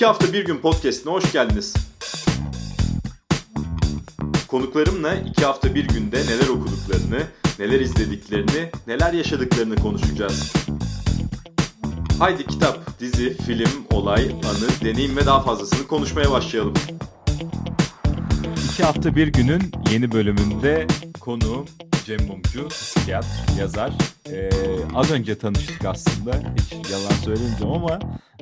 İki hafta bir gün podcastine hoş geldiniz. Konuklarımla iki hafta bir günde neler okuduklarını, neler izlediklerini, neler yaşadıklarını konuşacağız. Haydi kitap, dizi, film, olay, anı, deneyim ve daha fazlasını konuşmaya başlayalım. İki hafta bir günün yeni bölümünde konu Cem Mumcu, psikiyatr, yazar. Ee, az önce tanıştık aslında. Hiç yalan söylemeyeceğim ama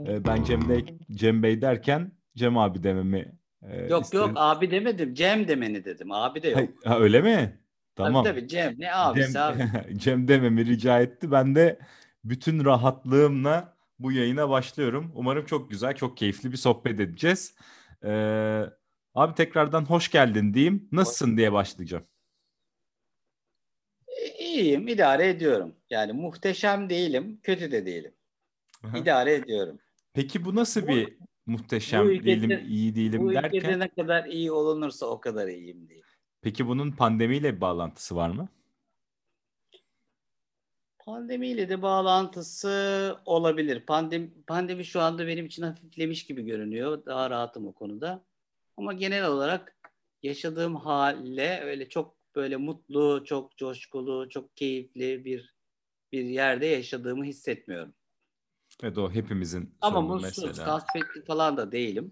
e, ben Cem, de, Cem Bey derken Cem abi dememi e, Yok istedim. yok abi demedim. Cem demeni dedim. Abi de yok. Ha, öyle mi? Tamam. Tabii tabii Cem. Ne abisi Cem, abi? Cem dememi rica etti. Ben de bütün rahatlığımla bu yayına başlıyorum. Umarım çok güzel, çok keyifli bir sohbet edeceğiz. Ee, abi tekrardan hoş geldin diyeyim. Nasılsın diye başlayacağım. İyiyim, idare ediyorum. Yani muhteşem değilim, kötü de değilim. İdare ediyorum. Peki bu nasıl bir muhteşem bu ülkede, değilim, iyi değilim bu derken? Bu ülkede ne kadar iyi olunursa o kadar iyiyim değil. Peki bunun pandemiyle bir bağlantısı var mı? Pandemiyle de bağlantısı olabilir. Pandemi, pandemi şu anda benim için hafiflemiş gibi görünüyor. Daha rahatım o konuda. Ama genel olarak yaşadığım halle öyle çok böyle mutlu, çok coşkulu, çok keyifli bir bir yerde yaşadığımı hissetmiyorum. Evet o hepimizin Ama mutsuz, kasvetli falan da değilim.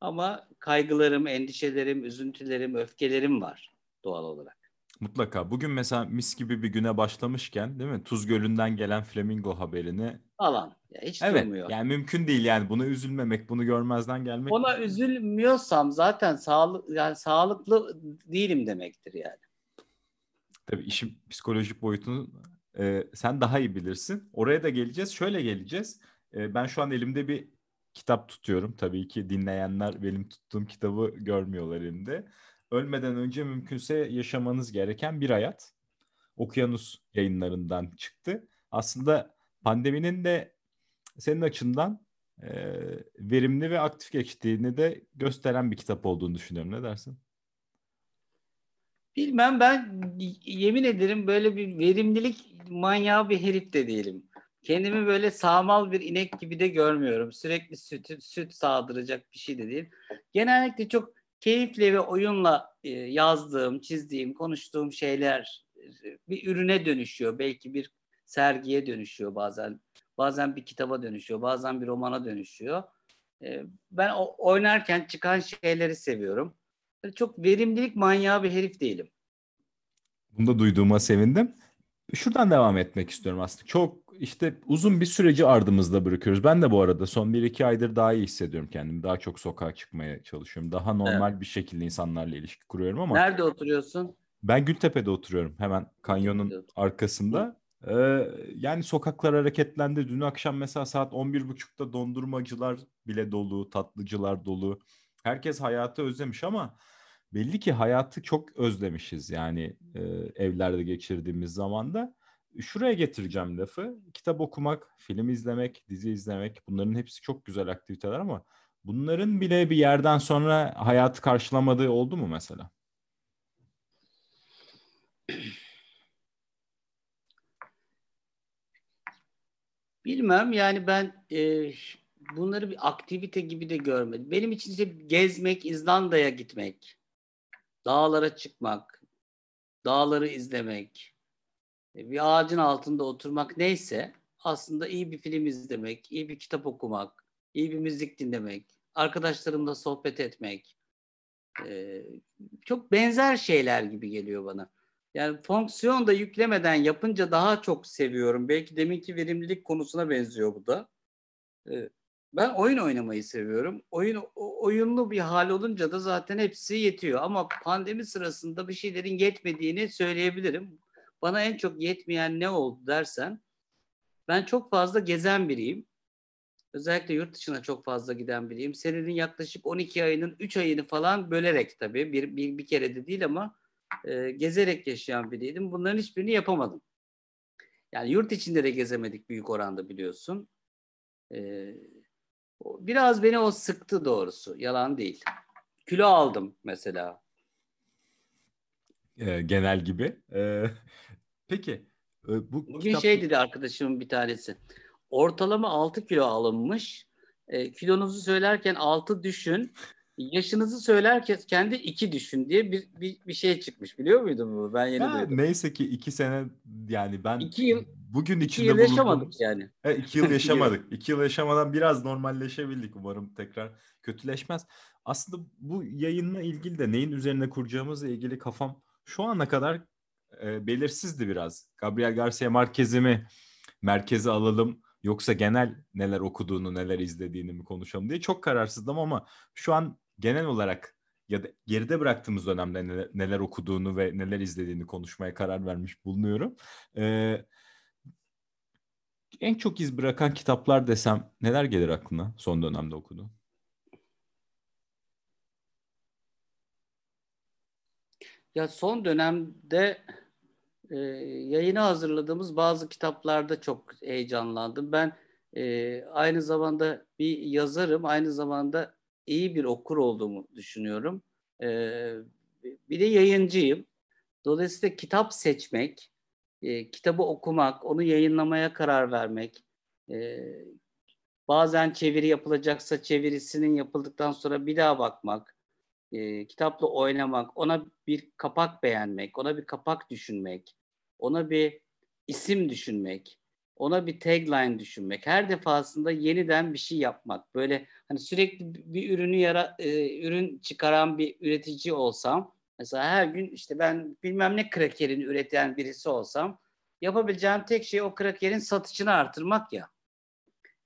Ama kaygılarım, endişelerim, üzüntülerim, öfkelerim var doğal olarak. Mutlaka. Bugün mesela mis gibi bir güne başlamışken değil mi? Tuz Gölü'nden gelen flamingo haberini Alan. Ya hiç evet, durmuyor. Yani mümkün değil yani buna üzülmemek, bunu görmezden gelmek. Ona üzülmüyorsam zaten sağlık yani sağlıklı değilim demektir yani. Tabii işin psikolojik boyutunu e, sen daha iyi bilirsin. Oraya da geleceğiz. Şöyle geleceğiz. E, ben şu an elimde bir kitap tutuyorum. Tabii ki dinleyenler benim tuttuğum kitabı görmüyorlar elimde. Ölmeden önce mümkünse yaşamanız gereken bir hayat. Okyanus yayınlarından çıktı. Aslında pandeminin de senin açından e, verimli ve aktif geçtiğini de gösteren bir kitap olduğunu düşünüyorum. Ne dersin? Bilmem ben yemin ederim böyle bir verimlilik manyağı bir herif de değilim. Kendimi böyle sağmal bir inek gibi de görmüyorum. Sürekli süt, süt sağdıracak bir şey de değil. Genellikle çok keyifle ve oyunla e, yazdığım, çizdiğim, konuştuğum şeyler e, bir ürüne dönüşüyor. Belki bir sergiye dönüşüyor bazen. Bazen bir kitaba dönüşüyor, bazen bir romana dönüşüyor. E, ben oynarken çıkan şeyleri seviyorum. Çok verimlilik manyağı bir herif değilim. Bunu da duyduğuma sevindim. Şuradan devam etmek istiyorum aslında. Çok işte uzun bir süreci ardımızda bırakıyoruz. Ben de bu arada son 1-2 aydır daha iyi hissediyorum kendimi. Daha çok sokağa çıkmaya çalışıyorum. Daha normal evet. bir şekilde insanlarla ilişki kuruyorum ama. Nerede oturuyorsun? Ben Gültepe'de oturuyorum. Hemen kanyonun arkasında. Ee, yani sokaklar hareketlendi. Dün akşam mesela saat 11.30'da dondurmacılar bile dolu, tatlıcılar dolu. Herkes hayatı özlemiş ama belli ki hayatı çok özlemişiz yani e, evlerde geçirdiğimiz zamanda. Şuraya getireceğim lafı. Kitap okumak, film izlemek, dizi izlemek bunların hepsi çok güzel aktiviteler ama bunların bile bir yerden sonra hayatı karşılamadığı oldu mu mesela? Bilmem yani ben e, bunları bir aktivite gibi de görmedim. Benim için işte gezmek, İzlanda'ya gitmek, dağlara çıkmak, dağları izlemek, e, bir ağacın altında oturmak neyse aslında iyi bir film izlemek, iyi bir kitap okumak, iyi bir müzik dinlemek, arkadaşlarımla sohbet etmek e, çok benzer şeyler gibi geliyor bana. Yani fonksiyon da yüklemeden yapınca daha çok seviyorum. Belki deminki verimlilik konusuna benziyor bu da. E, ben oyun oynamayı seviyorum. Oyun oyunlu bir hal olunca da zaten hepsi yetiyor. Ama pandemi sırasında bir şeylerin yetmediğini söyleyebilirim. Bana en çok yetmeyen ne oldu dersen ben çok fazla gezen biriyim. Özellikle yurt dışına çok fazla giden biriyim. Senenin yaklaşık 12 ayının 3 ayını falan bölerek tabii bir, bir, bir kere de değil ama e, gezerek yaşayan biriydim. Bunların hiçbirini yapamadım. Yani yurt içinde de gezemedik büyük oranda biliyorsun. E, biraz beni o sıktı doğrusu. Yalan değil. Kilo aldım mesela. E, genel gibi. E, peki. E, bu Bugün kitap... şey dedi arkadaşımın bir tanesi. Ortalama 6 kilo alınmış. E, kilonuzu söylerken 6 düşün. Yaşınızı söylerken kendi 2 düşün diye bir, bir, bir şey çıkmış. Biliyor muydun bu? Ben yeni Ya, duydum. neyse ki iki sene yani ben İki yıl- bugün 2 içinde yıl yaşamadık yani. Evet, iki yıl yaşamadık. iki yıl yaşamadan biraz normalleşebildik. Umarım tekrar kötüleşmez. Aslında bu yayınla ilgili de neyin üzerine kuracağımızla ilgili kafam şu ana kadar e, belirsizdi biraz. Gabriel Garcia Marquez'i mi merkeze alalım yoksa genel neler okuduğunu, neler izlediğini mi konuşalım diye çok kararsızdım ama şu an genel olarak ya da geride bıraktığımız dönemde neler, neler okuduğunu ve neler izlediğini konuşmaya karar vermiş bulunuyorum. Ee, en çok iz bırakan kitaplar desem neler gelir aklına son dönemde okuduğun? Ya son dönemde e, yayına hazırladığımız bazı kitaplarda çok heyecanlandım. Ben e, aynı zamanda bir yazarım, aynı zamanda iyi bir okur olduğumu düşünüyorum. E, bir de yayıncıyım. Dolayısıyla kitap seçmek, e, kitabı okumak, onu yayınlamaya karar vermek, e, bazen çeviri yapılacaksa çevirisinin yapıldıktan sonra bir daha bakmak, e, kitapla oynamak, ona bir kapak beğenmek, ona bir kapak düşünmek, ona bir isim düşünmek, ona bir tagline düşünmek, her defasında yeniden bir şey yapmak. Böyle hani sürekli bir ürünü yara, e, ürün çıkaran bir üretici olsam, mesela her gün işte ben bilmem ne krakerini üreten birisi olsam, yapabileceğim tek şey o krakerin satışını artırmak ya.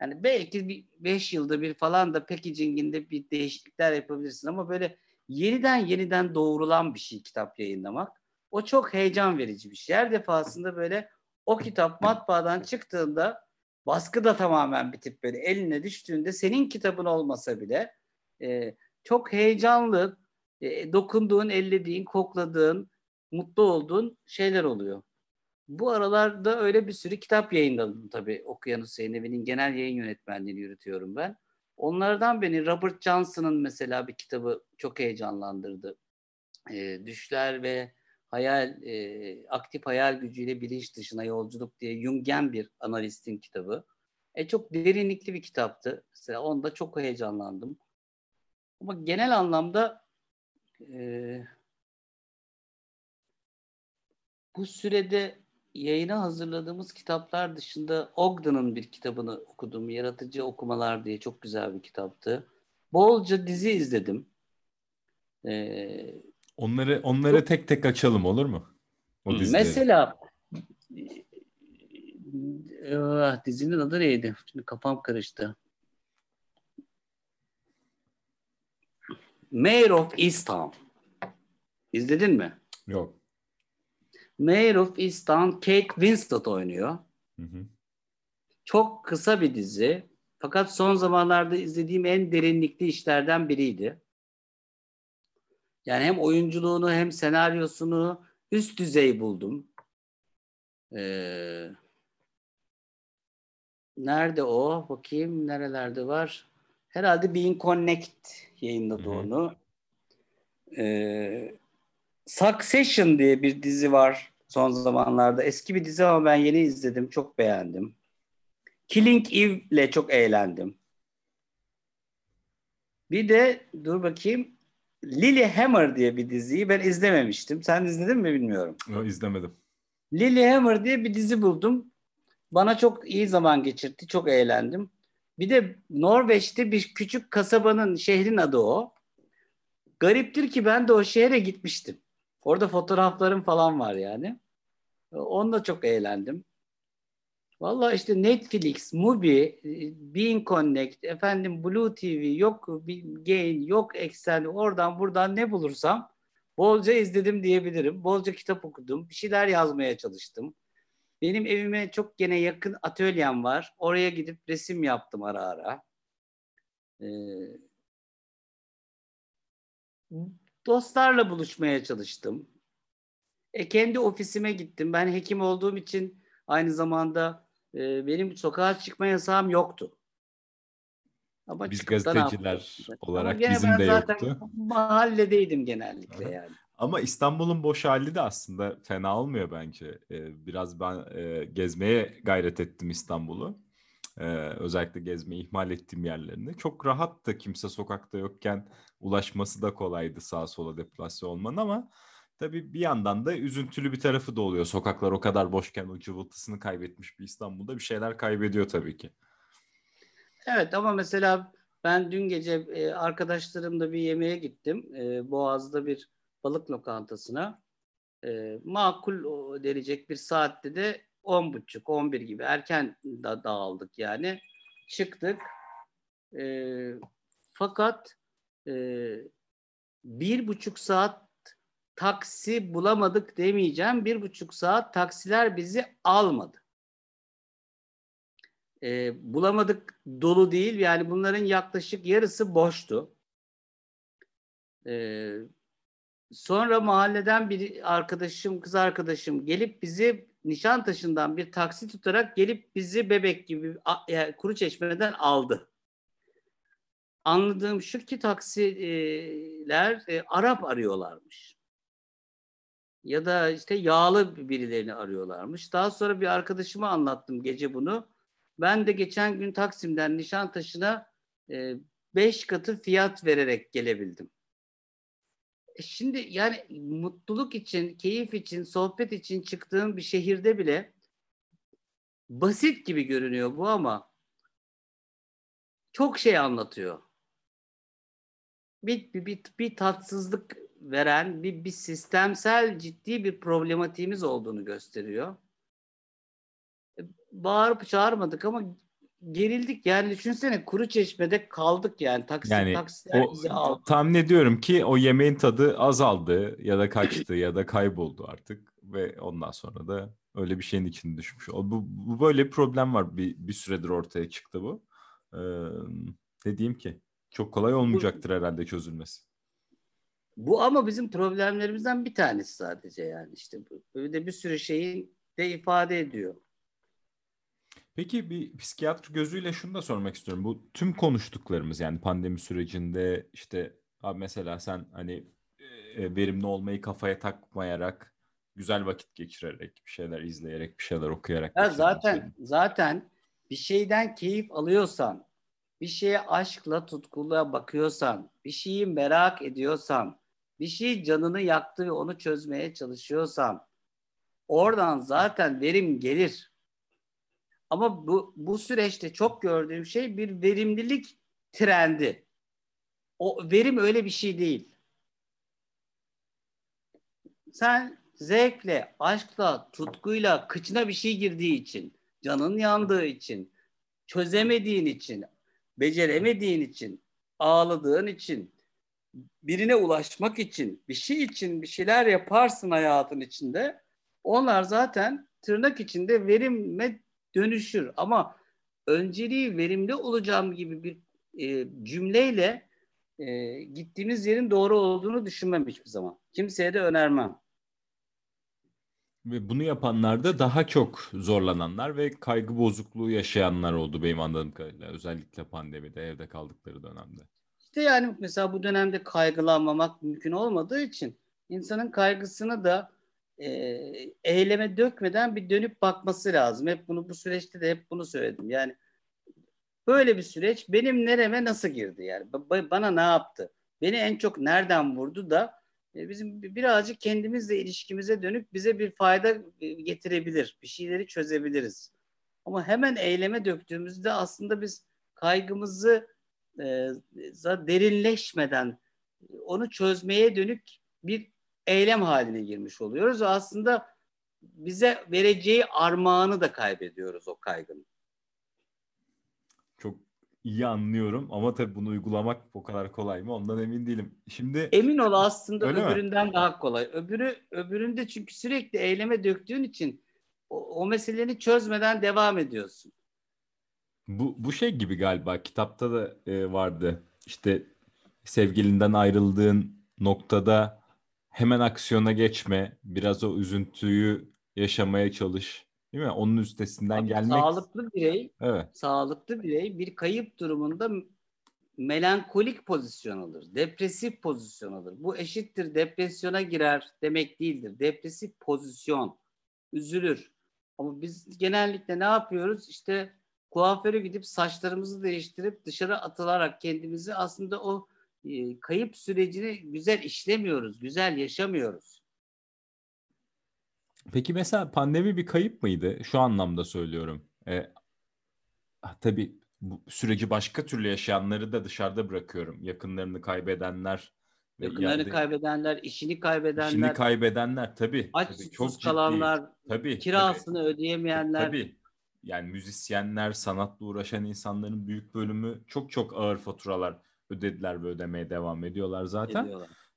Yani belki bir 5 yılda bir falan da packaging'inde bir değişiklikler yapabilirsin ama böyle yeniden yeniden doğrulan bir şey kitap yayınlamak. O çok heyecan verici bir şey. Her defasında böyle o kitap matbaadan çıktığında baskı da tamamen bitip böyle eline düştüğünde senin kitabın olmasa bile e, çok heyecanlı e, dokunduğun, ellediğin, kokladığın, mutlu olduğun şeyler oluyor. Bu aralarda öyle bir sürü kitap yayınladım tabii. Okuyan Hüseyin Evi'nin genel yayın yönetmenliğini yürütüyorum ben. Onlardan beni Robert Johnson'ın mesela bir kitabı çok heyecanlandırdı. E, Düşler ve Hayal, e, Aktif Hayal Gücüyle Bilinç Dışına Yolculuk diye Jungen bir analistin kitabı. E, çok derinlikli bir kitaptı. Mesela onda çok heyecanlandım. Ama genel anlamda e, bu sürede yayına hazırladığımız kitaplar dışında Ogden'ın bir kitabını okudum. Yaratıcı Okumalar diye çok güzel bir kitaptı. Bolca dizi izledim. Ee, Onları onları Çok- tek tek açalım olur mu? O dizileri. mesela Ah, dizinin adı neydi? Şimdi kafam karıştı. Mayor of Easttown. İzledin mi? Yok. Mayor of Easttown Kate Winslet oynuyor. Hı hı. Çok kısa bir dizi. Fakat son zamanlarda izlediğim en derinlikli işlerden biriydi. Yani hem oyunculuğunu hem senaryosunu üst düzey buldum. Ee, nerede o? Bakayım nerelerde var. Herhalde Being Connect yayınladı Hı hı. onu. Ee, Succession diye bir dizi var son zamanlarda. Eski bir dizi ama ben yeni izledim. Çok beğendim. Killing Eve ile çok eğlendim. Bir de dur bakayım Lilyhammer diye bir diziyi ben izlememiştim. Sen izledin mi bilmiyorum. Yo, izlemedim. Lilyhammer diye bir dizi buldum. Bana çok iyi zaman geçirdi. Çok eğlendim. Bir de Norveç'te bir küçük kasabanın, şehrin adı o. Gariptir ki ben de o şehre gitmiştim. Orada fotoğraflarım falan var yani. Onunla çok eğlendim. Vallahi işte Netflix, Mubi, Being Connect, efendim Blue TV, yok Gain, yok Excel, oradan buradan ne bulursam bolca izledim diyebilirim. Bolca kitap okudum. Bir şeyler yazmaya çalıştım. Benim evime çok gene yakın atölyem var. Oraya gidip resim yaptım ara ara. Ee, dostlarla buluşmaya çalıştım. E, kendi ofisime gittim. Ben hekim olduğum için aynı zamanda e, benim sokağa çıkma yasağım yoktu. Ama Biz gazeteciler olarak Ama bizim de zaten yoktu. Mahalledeydim genellikle Aha. yani. Ama İstanbul'un boş hali de aslında fena olmuyor bence. Ee, biraz ben e, gezmeye gayret ettim İstanbul'u. Ee, özellikle gezmeyi ihmal ettiğim yerlerinde. Çok rahat da kimse sokakta yokken ulaşması da kolaydı sağa sola deplase olmanın ama tabii bir yandan da üzüntülü bir tarafı da oluyor. Sokaklar o kadar boşken o cıvıltısını kaybetmiş bir İstanbul'da bir şeyler kaybediyor tabii ki. Evet ama mesela ben dün gece e, arkadaşlarımla bir yemeğe gittim. E, Boğaz'da bir balık lokantasına. E, makul denecek bir saatte de on buçuk, on bir gibi erken da dağıldık yani. Çıktık. E, fakat bir buçuk saat taksi bulamadık demeyeceğim. Bir buçuk saat taksiler bizi almadı e, bulamadık dolu değil. Yani bunların yaklaşık yarısı boştu. E, sonra mahalleden bir arkadaşım, kız arkadaşım gelip bizi Nişantaşı'ndan bir taksi tutarak gelip bizi bebek gibi yani kuru çeşmeden aldı. Anladığım şu ki taksiler e, Arap arıyorlarmış. Ya da işte yağlı birilerini arıyorlarmış. Daha sonra bir arkadaşıma anlattım gece bunu. Ben de geçen gün Taksim'den Nişantaşı'na e, beş katı fiyat vererek gelebildim. E şimdi yani mutluluk için, keyif için, sohbet için çıktığım bir şehirde bile basit gibi görünüyor bu ama çok şey anlatıyor. Bir, bir, bir, bir tatsızlık veren, bir, bir sistemsel ciddi bir problematiğimiz olduğunu gösteriyor bağırıp çağırmadık ama gerildik. Yani düşünsene kuru çeşmede kaldık yani. Taksi, yani o, aldı. tahmin ediyorum ki o yemeğin tadı azaldı ya da kaçtı ya da kayboldu artık ve ondan sonra da öyle bir şeyin içine düşmüş. O, bu, bu böyle bir problem var. Bir, bir süredir ortaya çıktı bu. Ee, dediğim ki çok kolay olmayacaktır herhalde çözülmesi. Bu ama bizim problemlerimizden bir tanesi sadece yani işte de bir sürü şeyin de ifade ediyor. Peki bir psikiyatr gözüyle şunu da sormak istiyorum. Bu tüm konuştuklarımız yani pandemi sürecinde işte abi mesela sen hani e, verimli olmayı kafaya takmayarak güzel vakit geçirerek bir şeyler izleyerek bir şeyler okuyarak ya zaten söyledim. zaten bir şeyden keyif alıyorsan bir şeye aşkla tutkuyla bakıyorsan bir şeyi merak ediyorsan bir şey canını yaktı ve onu çözmeye çalışıyorsan oradan zaten verim gelir. Ama bu, bu süreçte çok gördüğüm şey bir verimlilik trendi. O verim öyle bir şey değil. Sen zevkle, aşkla, tutkuyla kıçına bir şey girdiği için, canın yandığı için, çözemediğin için, beceremediğin için, ağladığın için, birine ulaşmak için, bir şey için bir şeyler yaparsın hayatın içinde. Onlar zaten tırnak içinde verime dönüşür. Ama önceliği verimli olacağım gibi bir e, cümleyle e, gittiğimiz yerin doğru olduğunu düşünmem hiçbir zaman. Kimseye de önermem. Ve bunu yapanlar da daha çok zorlananlar ve kaygı bozukluğu yaşayanlar oldu benim anladığım kadarıyla. Özellikle pandemide evde kaldıkları dönemde. İşte yani mesela bu dönemde kaygılanmamak mümkün olmadığı için insanın kaygısını da e, eyleme dökmeden bir dönüp bakması lazım. Hep bunu bu süreçte de hep bunu söyledim. Yani böyle bir süreç benim nereme nasıl girdi yani? Bana ne yaptı? Beni en çok nereden vurdu da e, bizim birazcık kendimizle ilişkimize dönüp bize bir fayda e, getirebilir. Bir şeyleri çözebiliriz. Ama hemen eyleme döktüğümüzde aslında biz kaygımızı derinleşmeden onu çözmeye dönük bir eylem haline girmiş oluyoruz. Aslında bize vereceği armağanı da kaybediyoruz o kaygının. Çok iyi anlıyorum ama tabii bunu uygulamak o kadar kolay mı ondan emin değilim. Şimdi emin ol aslında öbüründen mi? daha kolay. Öbürü öbüründe çünkü sürekli eyleme döktüğün için o, o meseleleri çözmeden devam ediyorsun. Bu bu şey gibi galiba kitapta da e, vardı. İşte sevgilinden ayrıldığın noktada hemen aksiyona geçme. Biraz o üzüntüyü yaşamaya çalış. Değil mi? Onun üstesinden gelmek. Sağlıklı birey, evet. sağlıklı birey bir kayıp durumunda melankolik pozisyon alır. Depresif pozisyon alır. Bu eşittir depresyona girer demek değildir. Depresif pozisyon. Üzülür. Ama biz genellikle ne yapıyoruz? İşte kuaföre gidip saçlarımızı değiştirip dışarı atılarak kendimizi aslında o e, kayıp sürecini güzel işlemiyoruz, güzel yaşamıyoruz. Peki mesela pandemi bir kayıp mıydı? Şu anlamda söylüyorum. E, tabii bu süreci başka türlü yaşayanları da dışarıda bırakıyorum. Yakınlarını kaybedenler. Yakınlarını yerde, kaybedenler, işini kaybedenler. İşini kaybedenler tabii. Aç tabii, çok kalanlar, ciddi. tabii, kirasını tabii. ödeyemeyenler. Tabii. Yani müzisyenler, sanatla uğraşan insanların büyük bölümü çok çok ağır faturalar ödediler ve ödemeye devam ediyorlar zaten.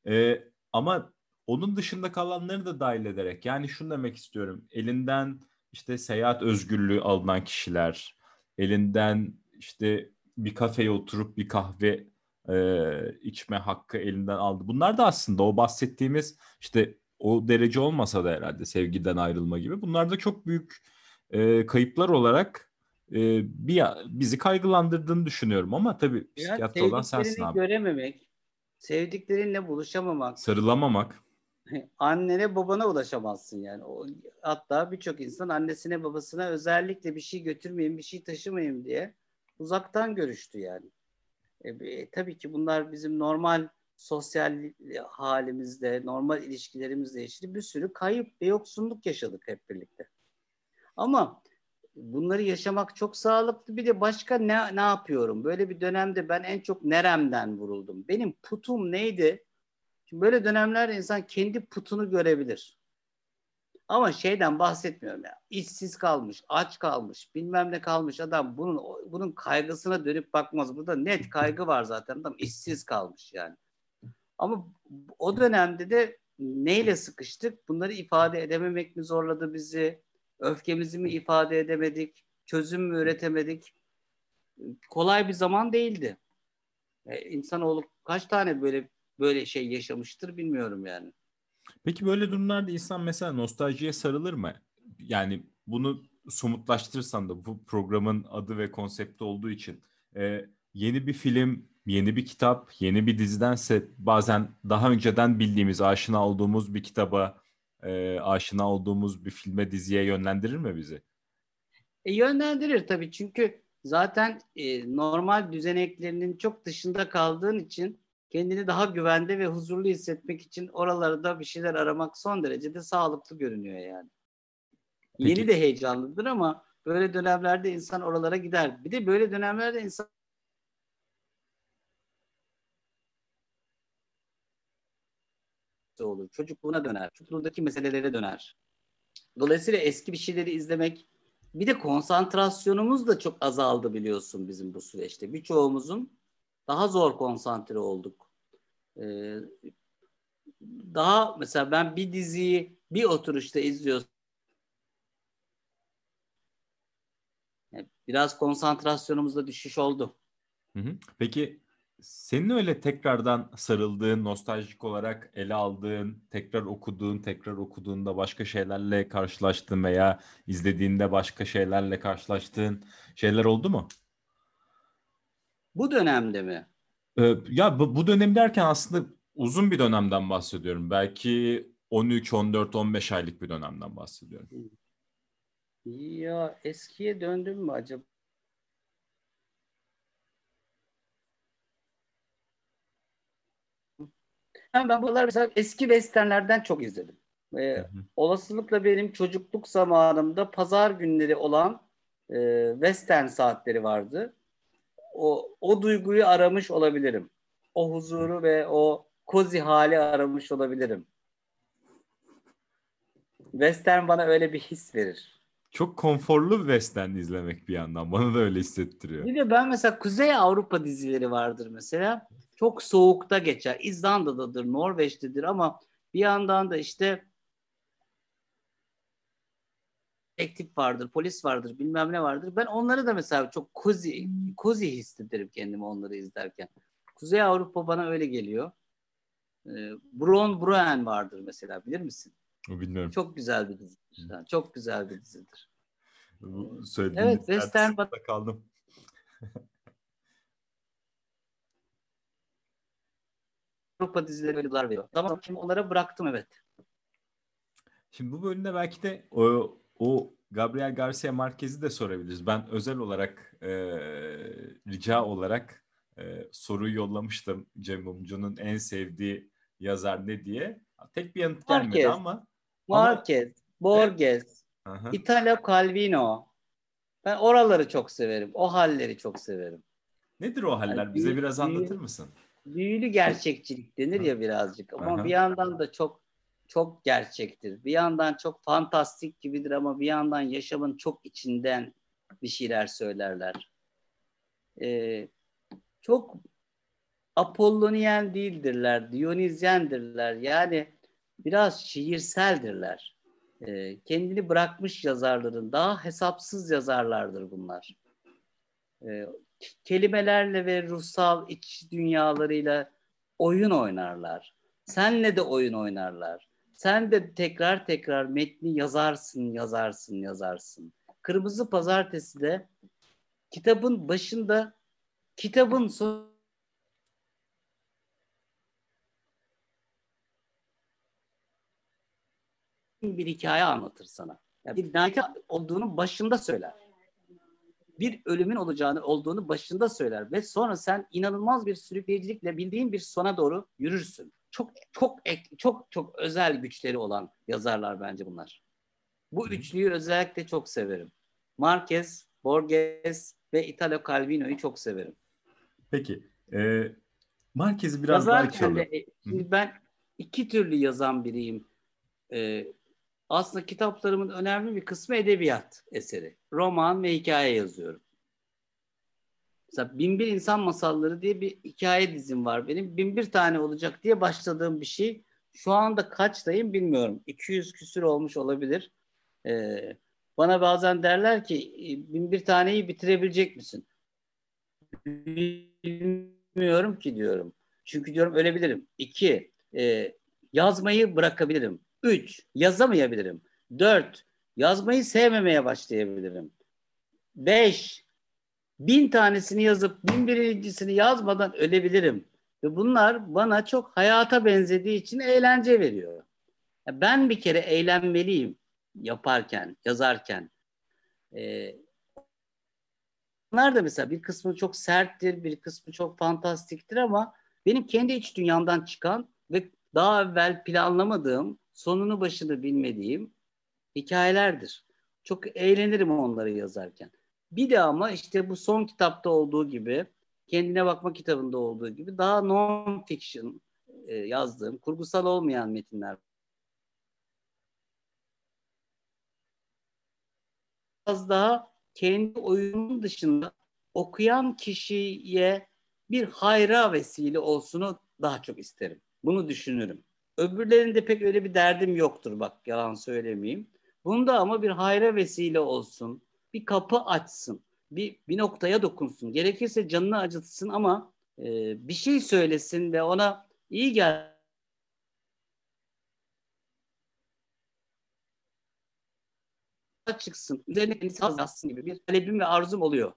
Ee, ama onun dışında kalanları da dahil ederek yani şunu demek istiyorum. Elinden işte seyahat özgürlüğü alınan kişiler, elinden işte bir kafeye oturup bir kahve e, içme hakkı elinden aldı. Bunlar da aslında o bahsettiğimiz işte o derece olmasa da herhalde sevgiden ayrılma gibi. Bunlar da çok büyük e, kayıplar olarak e, bir bizi kaygılandırdığını düşünüyorum ama tabii psikiyatr olan sensin abi. görememek, sevdiklerinle buluşamamak, sarılamamak. Annene babana ulaşamazsın yani. O, hatta birçok insan annesine babasına özellikle bir şey götürmeyin, bir şey taşımayın diye uzaktan görüştü yani. E, e, tabii ki bunlar bizim normal sosyal halimizde, normal ilişkilerimizle ilgili bir sürü kayıp ve yoksunluk yaşadık hep birlikte. Ama bunları yaşamak çok sağlıklı. Bir de başka ne, ne yapıyorum? Böyle bir dönemde ben en çok neremden vuruldum. Benim putum neydi? Şimdi böyle dönemlerde insan kendi putunu görebilir. Ama şeyden bahsetmiyorum ya. İşsiz kalmış, aç kalmış, bilmem ne kalmış adam bunun bunun kaygısına dönüp bakmaz. Burada net kaygı var zaten adam işsiz kalmış yani. Ama o dönemde de neyle sıkıştık? Bunları ifade edememek mi zorladı bizi? Öfkemizi mi ifade edemedik? Çözüm mü üretemedik? Kolay bir zaman değildi. E, insanoğlu kaç tane böyle böyle şey yaşamıştır bilmiyorum yani. Peki böyle durumlarda insan mesela nostaljiye sarılır mı? Yani bunu somutlaştırırsan da bu programın adı ve konsepti olduğu için e, yeni bir film, yeni bir kitap, yeni bir dizidense bazen daha önceden bildiğimiz, aşina olduğumuz bir kitaba, e, aşina olduğumuz bir filme, diziye yönlendirir mi bizi? E, yönlendirir tabii çünkü zaten e, normal düzeneklerinin çok dışında kaldığın için kendini daha güvende ve huzurlu hissetmek için oralarda bir şeyler aramak son derece de sağlıklı görünüyor yani. Peki. Yeni de heyecanlıdır ama böyle dönemlerde insan oralara gider. Bir de böyle dönemlerde insan olur. Çocukluğuna döner. Çocukluğundaki meselelere döner. Dolayısıyla eski bir şeyleri izlemek bir de konsantrasyonumuz da çok azaldı biliyorsun bizim bu süreçte. Birçoğumuzun daha zor konsantre olduk. Ee, daha mesela ben bir diziyi bir oturuşta izliyorsam biraz konsantrasyonumuzda düşüş oldu. Peki senin öyle tekrardan sarıldığın, nostaljik olarak ele aldığın, tekrar okuduğun, tekrar okuduğunda başka şeylerle karşılaştığın veya izlediğinde başka şeylerle karşılaştığın şeyler oldu mu? Bu dönemde mi? Ee, ya bu, bu dönem derken aslında uzun bir dönemden bahsediyorum. Belki 13, 14, 15 aylık bir dönemden bahsediyorum. Ya eskiye döndüm mü acaba? Ben, buralar mesela eski westernlerden çok izledim. Ee, hı hı. Olasılıkla benim çocukluk zamanımda pazar günleri olan e, western saatleri vardı o, o duyguyu aramış olabilirim. O huzuru ve o kozi hali aramış olabilirim. Western bana öyle bir his verir. Çok konforlu western izlemek bir yandan. Bana da öyle hissettiriyor. Bir de ben mesela Kuzey Avrupa dizileri vardır mesela. Çok soğukta geçer. İzlanda'dadır, Norveç'tedir ama bir yandan da işte detektif vardır, polis vardır, bilmem ne vardır. Ben onları da mesela çok kozi, kozi hissederim kendimi onları izlerken. Kuzey Avrupa bana öyle geliyor. Ee, Bron Bruen vardır mesela bilir misin? Bilmiyorum. Çok güzel bir dizidir. Çok güzel bir dizidir. Bu evet, Western bana... kaldım. Avrupa dizileri yıllar veriyor. Ama şimdi onlara bıraktım evet. Şimdi bu bölümde belki de o o Gabriel Garcia Marquez'i de sorabiliriz. Ben özel olarak e, rica olarak e, soruyu yollamıştım Cem Mumcu'nun en sevdiği yazar ne diye. Tek bir yanıt gelmedi Marquez. ama. Marquez, Borges, Aha. Italo Calvino. Ben oraları çok severim. O halleri çok severim. Nedir o haller? Yani Bize büyük- biraz anlatır mısın? Büyülü gerçekçilik denir ya birazcık ama Aha. bir yandan da çok çok gerçektir. Bir yandan çok fantastik gibidir ama bir yandan yaşamın çok içinden bir şeyler söylerler. Ee, çok Apolloniyen değildirler, Dionizyendirler. Yani biraz şiirseldirler. Ee, kendini bırakmış yazarların daha hesapsız yazarlardır bunlar. Ee, kelimelerle ve ruhsal iç dünyalarıyla oyun oynarlar. Senle de oyun oynarlar. Sen de tekrar tekrar metni yazarsın, yazarsın, yazarsın. Kırmızı Pazartesi de kitabın başında kitabın son bir hikaye anlatır sana. Yani bir cinayeti olduğunu başında söyler. Bir ölümün olacağını olduğunu başında söyler ve sonra sen inanılmaz bir sürükleyicilikle bildiğin bir sona doğru yürürsün. Çok çok ek- çok çok özel güçleri olan yazarlar bence bunlar. Bu üçlüyü özellikle çok severim. Marquez, Borges ve Italo Calvino'yu çok severim. Peki. E, Marquez'i biraz daha Yazarken açalım. de e, şimdi ben iki türlü yazan biriyim. Ee, aslında kitaplarımın önemli bir kısmı edebiyat eseri. Roman ve hikaye yazıyorum. Mesela Binbir İnsan Masalları diye bir hikaye dizim var benim. Binbir tane olacak diye başladığım bir şey. Şu anda kaçtayım bilmiyorum. 200 küsür olmuş olabilir. Ee, bana bazen derler ki "E, binbir taneyi bitirebilecek misin? Bilmiyorum ki diyorum. Çünkü diyorum ölebilirim. İki, e, yazmayı bırakabilirim. Üç, yazamayabilirim. Dört, yazmayı sevmemeye başlayabilirim. Beş, bin tanesini yazıp bin birincisini yazmadan ölebilirim. Ve bunlar bana çok hayata benzediği için eğlence veriyor. Ben bir kere eğlenmeliyim yaparken, yazarken. Ee, Bunlar da mesela bir kısmı çok serttir, bir kısmı çok fantastiktir ama benim kendi iç dünyamdan çıkan ve daha evvel planlamadığım, sonunu başını bilmediğim hikayelerdir. Çok eğlenirim onları yazarken. Bir de ama işte bu son kitapta olduğu gibi, kendine bakma kitabında olduğu gibi daha non-fiction e, yazdığım, kurgusal olmayan metinler. Biraz daha kendi oyunun dışında okuyan kişiye bir hayra vesile olsunu daha çok isterim. Bunu düşünürüm. Öbürlerinde pek öyle bir derdim yoktur bak yalan söylemeyeyim. Bunda ama bir hayra vesile olsun, bir kapı açsın, bir, bir noktaya dokunsun. Gerekirse canını acıtsın ama e, bir şey söylesin ve ona iyi gel çıksın, üzerine kendisi yazsın gibi bir talebim ve arzum oluyor.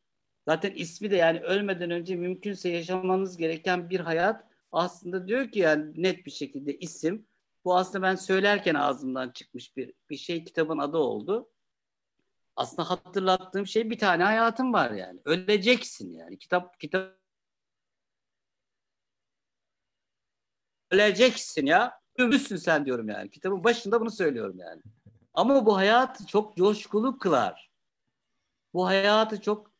Zaten ismi de yani ölmeden önce mümkünse yaşamanız gereken bir hayat aslında diyor ki yani net bir şekilde isim. Bu aslında ben söylerken ağzımdan çıkmış bir bir şey kitabın adı oldu. Aslında hatırlattığım şey bir tane hayatım var yani. Öleceksin yani. Kitap kitap öleceksin ya. Ölmüşsün sen diyorum yani. Kitabın başında bunu söylüyorum yani. Ama bu hayatı çok coşkulu kılar. Bu hayatı çok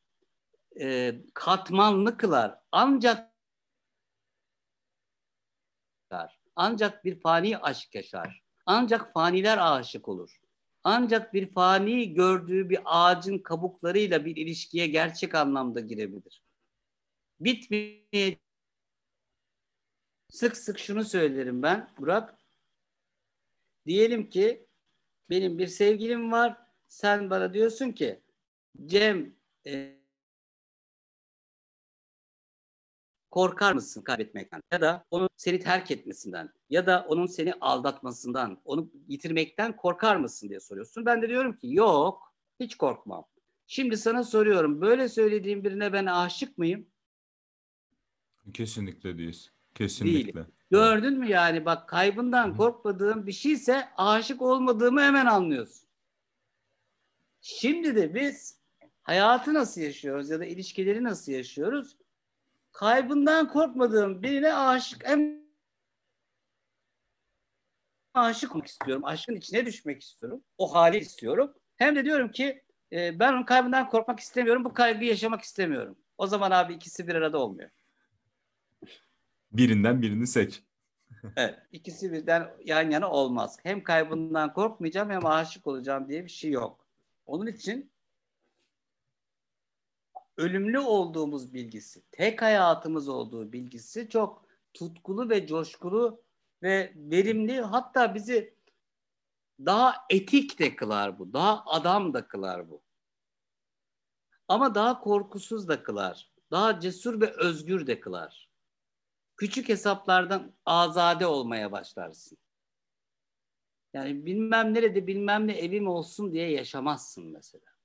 e, katmanlı kılar. Ancak ancak bir fani aşk yaşar. Ancak faniler aşık olur. Ancak bir fani gördüğü bir ağacın kabuklarıyla bir ilişkiye gerçek anlamda girebilir. Bitmeye sık sık şunu söylerim ben Burak. Diyelim ki benim bir sevgilim var. Sen bana diyorsun ki Cem e, korkar mısın kaybetmekten ya da onun seni terk etmesinden ya da onun seni aldatmasından, onu yitirmekten korkar mısın diye soruyorsun. Ben de diyorum ki yok, hiç korkmam. Şimdi sana soruyorum, böyle söylediğim birine ben aşık mıyım? Kesinlikle değiliz. Kesinlikle. Gördün mü yani bak kaybından korkmadığım bir şeyse aşık olmadığımı hemen anlıyorsun. Şimdi de biz hayatı nasıl yaşıyoruz ya da ilişkileri nasıl yaşıyoruz? Kaybından korkmadığım birine aşık hem aşık olmak istiyorum. Aşkın içine düşmek istiyorum. O hali istiyorum. Hem de diyorum ki e, ben onun kaybından korkmak istemiyorum. Bu kaygıyı yaşamak istemiyorum. O zaman abi ikisi bir arada olmuyor. Birinden birini seç. Evet. İkisi birden yan yana olmaz. Hem kaybından korkmayacağım hem aşık olacağım diye bir şey yok. Onun için ölümlü olduğumuz bilgisi, tek hayatımız olduğu bilgisi çok tutkulu ve coşkulu ve verimli hatta bizi daha etik de kılar bu. Daha adam da kılar bu. Ama daha korkusuz da kılar. Daha cesur ve özgür de kılar. Küçük hesaplardan azade olmaya başlarsın. Yani bilmem nerede bilmem ne evim olsun diye yaşamazsın mesela.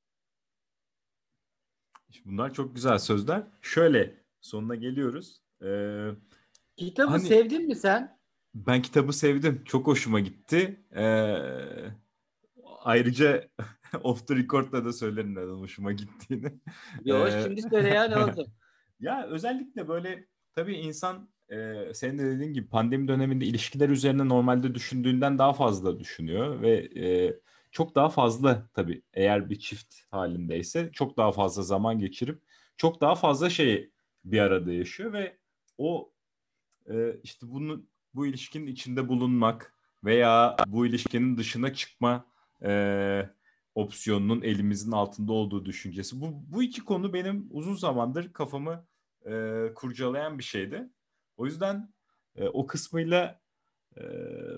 Bunlar çok güzel sözler. Şöyle sonuna geliyoruz. Ee, Kitabı Hani- sevdin mi sen? ben kitabı sevdim. Çok hoşuma gitti. Ee, ayrıca off the record'da da söylerim neden hoşuma gittiğini. Yok Ee, şimdi söyle ya ne olacak? Ya özellikle böyle tabii insan e, senin de dediğin gibi pandemi döneminde ilişkiler üzerine normalde düşündüğünden daha fazla düşünüyor ve e, çok daha fazla tabii eğer bir çift halindeyse çok daha fazla zaman geçirip çok daha fazla şey bir arada yaşıyor ve o e, işte bunu bu ilişkinin içinde bulunmak veya bu ilişkinin dışına çıkma e, opsiyonunun elimizin altında olduğu düşüncesi. Bu, bu iki konu benim uzun zamandır kafamı e, kurcalayan bir şeydi. O yüzden e, o kısmıyla e,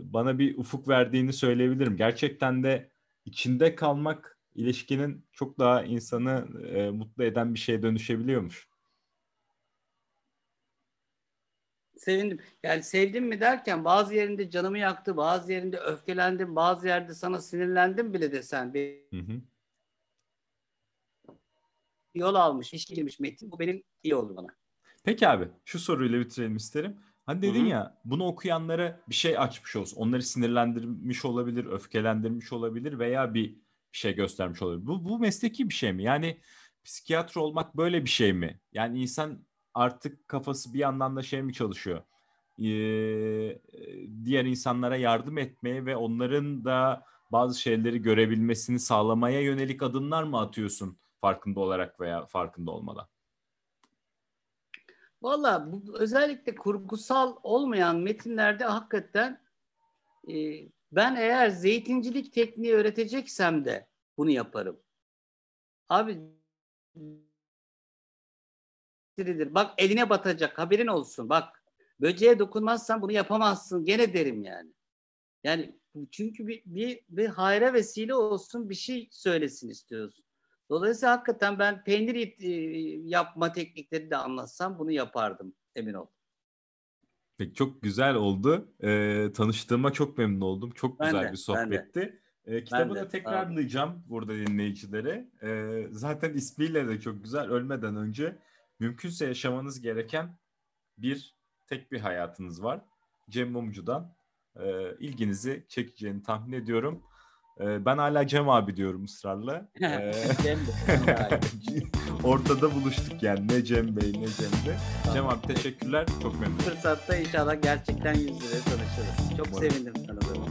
bana bir ufuk verdiğini söyleyebilirim. Gerçekten de içinde kalmak ilişkinin çok daha insanı e, mutlu eden bir şeye dönüşebiliyormuş. Sevindim. Yani sevdim mi derken bazı yerinde canımı yaktı, bazı yerinde öfkelendim, bazı yerde sana sinirlendim bile desen bir Hı hı. yol almış, iş girmiş Metin. Bu benim iyi oldu bana. Peki abi şu soruyla bitirelim isterim. Hani dedin ya bunu okuyanlara bir şey açmış olsun. Onları sinirlendirmiş olabilir, öfkelendirmiş olabilir veya bir bir şey göstermiş olabilir. Bu, bu mesleki bir şey mi? Yani psikiyatr olmak böyle bir şey mi? Yani insan artık kafası bir yandan da şey mi çalışıyor? Ee, diğer insanlara yardım etmeye ve onların da bazı şeyleri görebilmesini sağlamaya yönelik adımlar mı atıyorsun farkında olarak veya farkında olmadan? Valla özellikle kurgusal olmayan metinlerde hakikaten e, ben eğer zeytincilik tekniği öğreteceksem de bunu yaparım. Abi bak eline batacak haberin olsun bak böceğe dokunmazsan bunu yapamazsın gene derim yani. Yani çünkü bir, bir, bir hayra vesile olsun bir şey söylesin istiyorsun. Dolayısıyla hakikaten ben peynir e, yapma teknikleri de anlatsam bunu yapardım emin ol. Peki çok güzel oldu. Ee, tanıştığıma çok memnun oldum. Çok Ben güzel de, bir ben sohbetti. Ee, kitabı de, da tekrarlayacağım burada dinleyicilere. Ee, zaten ismiyle de çok güzel. Ölmeden önce mümkünse yaşamanız gereken bir tek bir hayatınız var. Cem Mumcu'dan e, ilginizi çekeceğini tahmin ediyorum. E, ben hala Cem abi diyorum ısrarla. E, Cem ortada buluştuk yani ne Cem Bey ne Cem Bey. Cem abi teşekkürler. Çok memnun. Fırsatta inşallah gerçekten yüz yüze tanışırız. Çok Umarım. sevindim tanıdığıma.